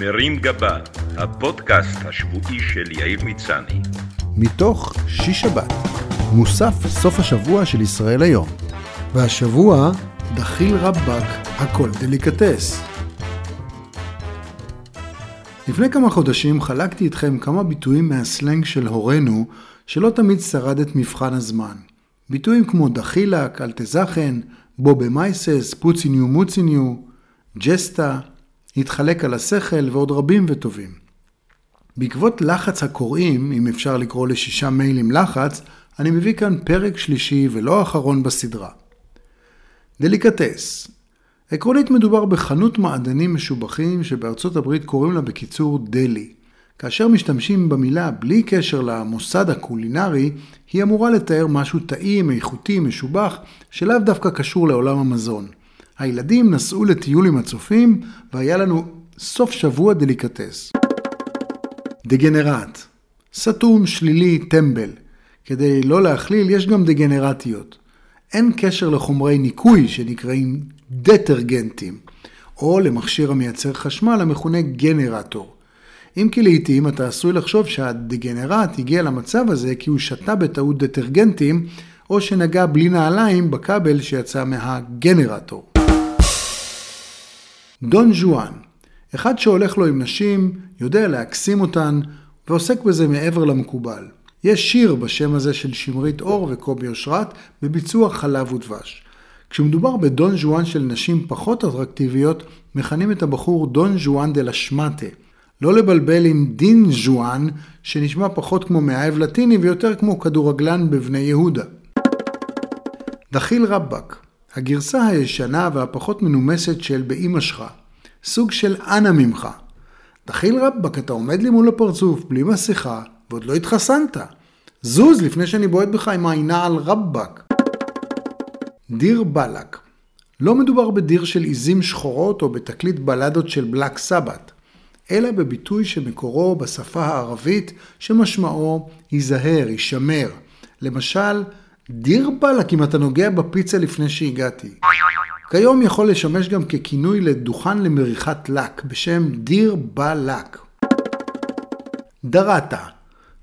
מרים גבה, הפודקאסט השבועי של יאיר מצני. מתוך שיש שבת, מוסף סוף השבוע של ישראל היום. והשבוע, דחיל רבאק, הכל דליקטס. לפני כמה חודשים חלקתי איתכם כמה ביטויים מהסלנג של הורינו, שלא תמיד שרד את מבחן הזמן. ביטויים כמו דחילק, אלטזכן, בו במייסס, פוציניו מוציניו, ג'סטה, התחלק על השכל ועוד רבים וטובים. בעקבות לחץ הקוראים, אם אפשר לקרוא לשישה מיילים לחץ, אני מביא כאן פרק שלישי ולא אחרון בסדרה. דליקטס עקרונית מדובר בחנות מעדנים משובחים שבארצות הברית קוראים לה בקיצור דלי. כאשר משתמשים במילה בלי קשר למוסד הקולינרי, היא אמורה לתאר משהו טעים, איכותי, משובח, שלאו דווקא קשור לעולם המזון. הילדים נסעו לטיול עם הצופים, והיה לנו סוף שבוע דליקטס. דגנרט, סתום, שלילי, טמבל. כדי לא להכליל, יש גם דגנרטיות. אין קשר לחומרי ניקוי שנקראים דטרגנטים, או למכשיר המייצר חשמל המכונה גנרטור. אם כי לעיתים אתה עשוי לחשוב שהדגנרט הגיע למצב הזה כי הוא שתה בטעות דטרגנטים, או שנגע בלי נעליים בכבל שיצא מהגנרטור. דון ז'ואן, אחד שהולך לו עם נשים, יודע להקסים אותן, ועוסק בזה מעבר למקובל. יש שיר בשם הזה של שמרית אור וקובי אושרת בביצוע חלב ודבש. כשמדובר בדון ז'ואן של נשים פחות אטרקטיביות, מכנים את הבחור דון ז'ואן דה לשמטה. לא לבלבל עם דין ז'ואן, שנשמע פחות כמו מאהב לטיני ויותר כמו כדורגלן בבני יהודה. דחיל רבאק, הגרסה הישנה והפחות מנומסת של באמא שלך. סוג של אנא ממך. דחיל רבאק, אתה עומד לי מול הפרצוף, בלי מסכה, ועוד לא התחסנת. זוז לפני שאני בועט בך עם העינה על רבאק. דיר בלק לא מדובר בדיר של עיזים שחורות או בתקליט בלדות של בלק סבת, אלא בביטוי שמקורו בשפה הערבית שמשמעו היזהר, הישמר. למשל, דיר בלק אם אתה נוגע בפיצה לפני שהגעתי. כיום יכול לשמש גם ככינוי לדוכן למריחת לק בשם דיר בלק. דרטה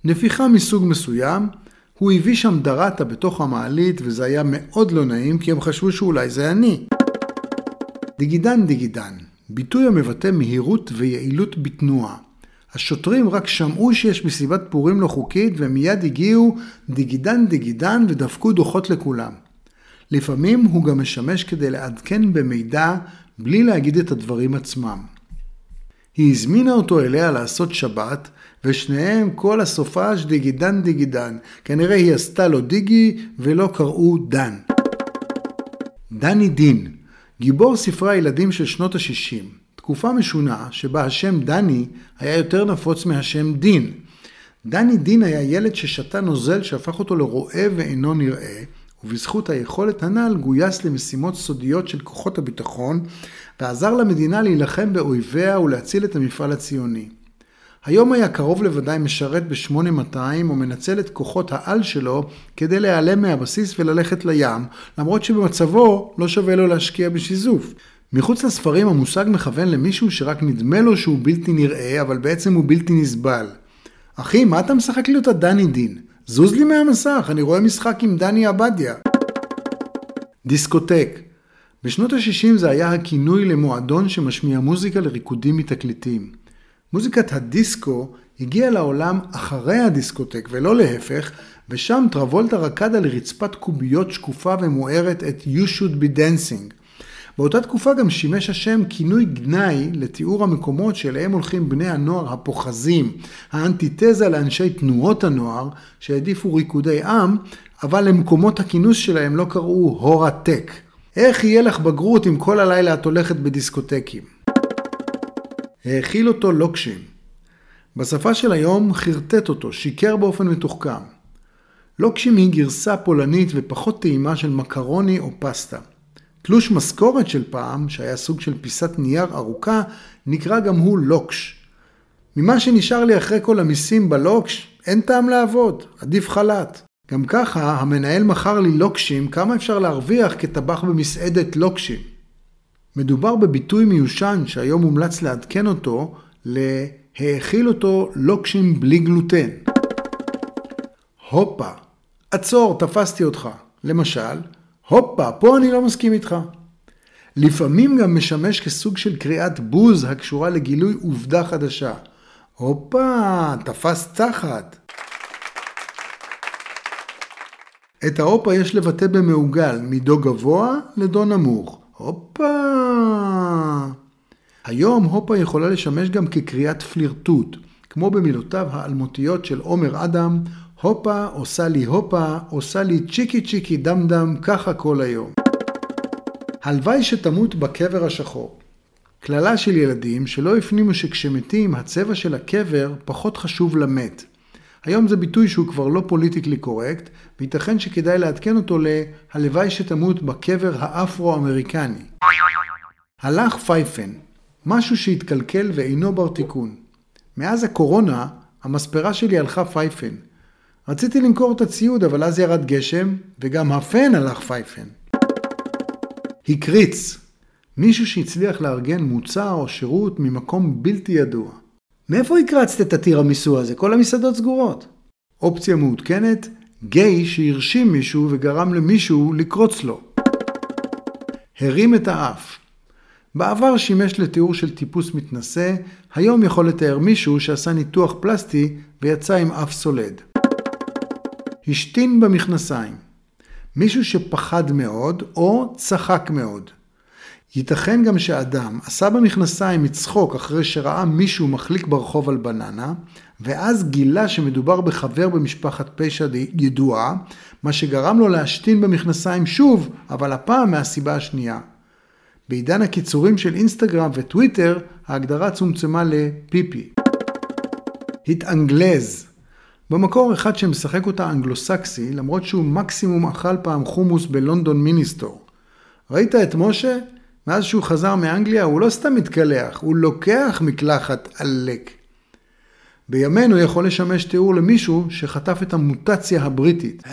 נפיחה מסוג מסוים, הוא הביא שם דרטה בתוך המעלית וזה היה מאוד לא נעים כי הם חשבו שאולי זה אני. דיגידן דיגידן, ביטוי המבטא מהירות ויעילות בתנועה. השוטרים רק שמעו שיש מסיבת פורים לא חוקית ומיד הגיעו דיגידן דיגידן ודפקו דוחות לכולם. לפעמים הוא גם משמש כדי לעדכן במידע בלי להגיד את הדברים עצמם. היא הזמינה אותו אליה לעשות שבת, ושניהם כל הסופש דיגידן דיגידן. כנראה היא עשתה לו דיגי ולא קראו דן. דני דין, גיבור ספרי הילדים של שנות ה-60. תקופה משונה שבה השם דני היה יותר נפוץ מהשם דין. דני דין היה ילד ששתה נוזל שהפך אותו לרועה ואינו נראה, ובזכות היכולת הנ"ל גויס למשימות סודיות של כוחות הביטחון, ועזר למדינה להילחם באויביה ולהציל את המפעל הציוני. היום היה קרוב לוודאי משרת ב-8200 ומנצל את כוחות העל שלו כדי להיעלם מהבסיס וללכת לים, למרות שבמצבו לא שווה לו להשקיע בשיזוף. מחוץ לספרים המושג מכוון למישהו שרק נדמה לו שהוא בלתי נראה, אבל בעצם הוא בלתי נסבל. אחי, מה אתה משחק לי אותה דני דין? זוז לי מהמסך, אני רואה משחק עם דני עבדיה. דיסקוטק בשנות ה-60 זה היה הכינוי למועדון שמשמיע מוזיקה לריקודים מתקליטים. מוזיקת הדיסקו הגיעה לעולם אחרי הדיסקוטק ולא להפך, ושם טרבולטה רקד על רצפת קוביות שקופה ומוארת את You should be dancing. באותה תקופה גם שימש השם כינוי גנאי לתיאור המקומות שאליהם הולכים בני הנוער הפוחזים, האנטיתזה לאנשי תנועות הנוער שהעדיפו ריקודי עם, אבל למקומות הכינוס שלהם לא קראו הורטק. איך יהיה לך בגרות אם כל הלילה את הולכת בדיסקוטקים? האכיל אותו לוקשים. בשפה של היום חרטט אותו, שיקר באופן מתוחכם. לוקשים היא גרסה פולנית ופחות טעימה של מקרוני או פסטה. תלוש משכורת של פעם, שהיה סוג של פיסת נייר ארוכה, נקרא גם הוא לוקש. ממה שנשאר לי אחרי כל המיסים בלוקש, אין טעם לעבוד, עדיף חל"ת. גם ככה, המנהל מכר לי לוקשים, כמה אפשר להרוויח כטבח במסעדת לוקשים. מדובר בביטוי מיושן שהיום מומלץ לעדכן אותו, להאכיל אותו לוקשים בלי גלוטן. הופה, עצור, תפסתי אותך. למשל, הופה, פה אני לא מסכים איתך. לפעמים גם משמש כסוג של קריאת בוז הקשורה לגילוי עובדה חדשה. הופה, תפס תחת. את ההופה יש לבטא במעוגל, מדו גבוה לדו נמוך. הופה! היום הופה יכולה לשמש גם כקריאת פלירטוט, כמו במילותיו האלמותיות של עומר אדם, הופה, עושה לי הופה, עושה לי צ'יקי צ'יקי דם דם, ככה כל היום. הלוואי שתמות בקבר השחור. קללה של ילדים שלא הפנימו שכשמתים הצבע של הקבר פחות חשוב למת. היום זה ביטוי שהוא כבר לא politically correct, וייתכן שכדאי לעדכן אותו ל"הלוואי שתמות בקבר האפרו-אמריקני". הלך פייפן, משהו שהתקלקל ואינו בר תיקון. מאז הקורונה, המספרה שלי הלכה פייפן. רציתי למכור את הציוד, אבל אז ירד גשם, וגם הפן הלך פייפן. הקריץ, מישהו שהצליח לארגן מוצר או שירות ממקום בלתי ידוע. מאיפה הקרצת את הטירמיסו הזה? כל המסעדות סגורות. אופציה מעודכנת, גיי שהרשים מישהו וגרם למישהו לקרוץ לו. הרים את האף. בעבר שימש לתיאור של טיפוס מתנשא, היום יכול לתאר מישהו שעשה ניתוח פלסטי ויצא עם אף סולד. השתין במכנסיים. מישהו שפחד מאוד או צחק מאוד. ייתכן גם שאדם עשה במכנסיים מצחוק אחרי שראה מישהו מחליק ברחוב על בננה, ואז גילה שמדובר בחבר במשפחת פשע ידועה, מה שגרם לו להשתין במכנסיים שוב, אבל הפעם מהסיבה השנייה. בעידן הקיצורים של אינסטגרם וטוויטר, ההגדרה צומצמה לפיפי. התאנגלז במקור אחד שמשחק אותה אנגלוסקסי, למרות שהוא מקסימום אכל פעם חומוס בלונדון מיניסטור. ראית את משה? מאז שהוא חזר מאנגליה הוא לא סתם מתקלח, הוא לוקח מקלחת עלק. בימינו יכול לשמש תיאור למישהו שחטף את המוטציה הבריטית.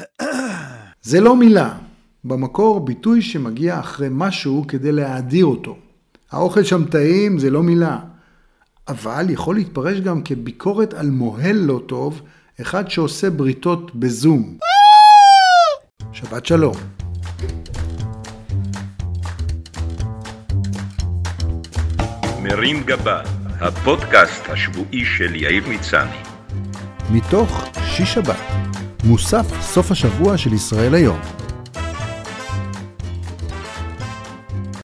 זה לא מילה, במקור ביטוי שמגיע אחרי משהו כדי להאדיר אותו. האוכל שם טעים זה לא מילה, אבל יכול להתפרש גם כביקורת על מוהל לא טוב, אחד שעושה בריתות בזום. שבת שלום. מרים גבה, הפודקאסט השבועי של יאיר מצני. מתוך שיש שבת, מוסף סוף השבוע של ישראל היום.